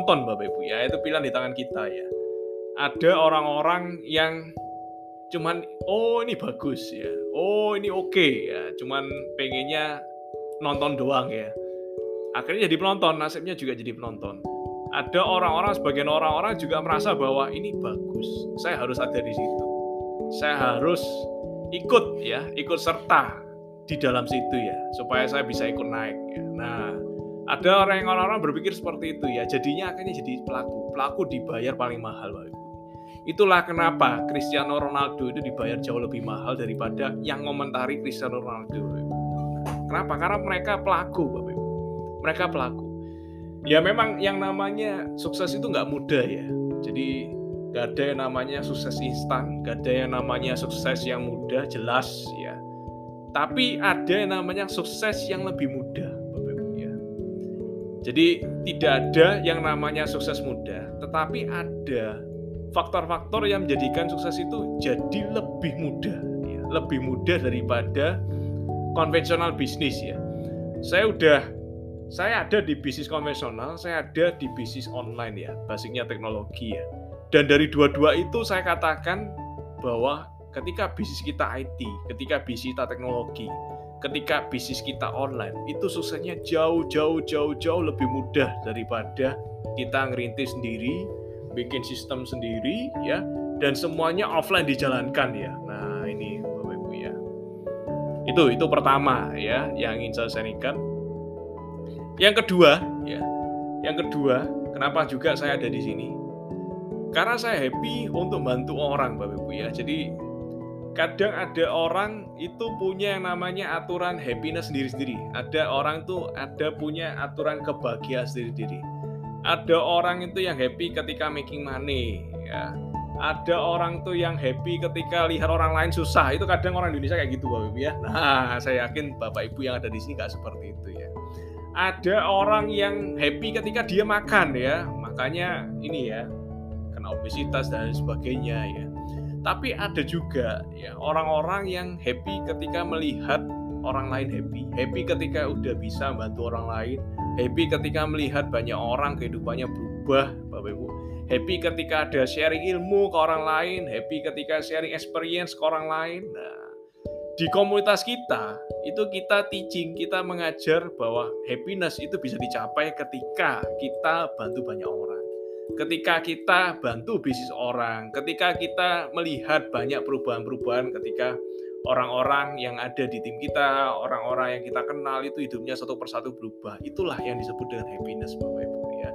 nonton Bapak Ibu ya, itu pilihan di tangan kita ya. Ada orang-orang yang cuman oh ini bagus ya, oh ini oke okay, ya, cuman pengennya nonton doang ya. Akhirnya jadi penonton, nasibnya juga jadi penonton. Ada orang-orang, sebagian orang-orang juga merasa bahwa ini bagus, saya harus ada di situ. Saya harus ikut ya, ikut serta di dalam situ ya, supaya saya bisa ikut naik ya. Nah, ada orang yang orang-orang berpikir seperti itu ya. Jadinya akhirnya jadi pelaku. Pelaku dibayar paling mahal Bapak Ibu itulah kenapa Cristiano Ronaldo itu dibayar jauh lebih mahal daripada yang komentari Cristiano Ronaldo kenapa? Karena mereka pelaku Bapak Ibu mereka pelaku. Ya memang yang namanya sukses itu nggak mudah ya. Jadi gak ada yang namanya sukses instan gak ada yang namanya sukses yang mudah jelas ya. Tapi ada yang namanya sukses yang lebih mudah jadi tidak ada yang namanya sukses mudah, tetapi ada faktor-faktor yang menjadikan sukses itu jadi lebih mudah, ya. lebih mudah daripada konvensional bisnis ya. Saya udah saya ada di bisnis konvensional, saya ada di bisnis online ya, basicnya teknologi ya. Dan dari dua-dua itu saya katakan bahwa ketika bisnis kita IT, ketika bisnis kita teknologi, ketika bisnis kita online itu suksesnya jauh jauh jauh jauh lebih mudah daripada kita ngerintis sendiri bikin sistem sendiri ya. Dan semuanya offline dijalankan ya. Nah ini bapak ibu ya. Itu itu pertama ya yang ingin saya sharingkan yang kedua ya. Yang kedua kenapa juga saya ada di sini? Karena saya happy untuk bantu orang bapak ibu ya. Jadi kadang ada orang itu punya yang namanya aturan happiness sendiri-sendiri. Ada orang tuh ada punya aturan kebahagiaan sendiri-sendiri. Ada orang itu yang happy ketika making money, ya. Ada orang tuh yang happy ketika lihat orang lain susah. Itu kadang orang Indonesia kayak gitu, Bapak Ibu ya. Nah, saya yakin Bapak Ibu yang ada di sini nggak seperti itu ya. Ada orang yang happy ketika dia makan ya. Makanya ini ya, kena obesitas dan sebagainya ya tapi ada juga ya orang-orang yang happy ketika melihat orang lain happy, happy ketika udah bisa bantu orang lain, happy ketika melihat banyak orang kehidupannya berubah, Bapak Ibu. Happy ketika ada sharing ilmu ke orang lain, happy ketika sharing experience ke orang lain. Nah, di komunitas kita itu kita teaching, kita mengajar bahwa happiness itu bisa dicapai ketika kita bantu banyak orang ketika kita bantu bisnis orang, ketika kita melihat banyak perubahan-perubahan ketika orang-orang yang ada di tim kita, orang-orang yang kita kenal itu hidupnya satu persatu berubah. Itulah yang disebut dengan happiness Bapak Ibu ya.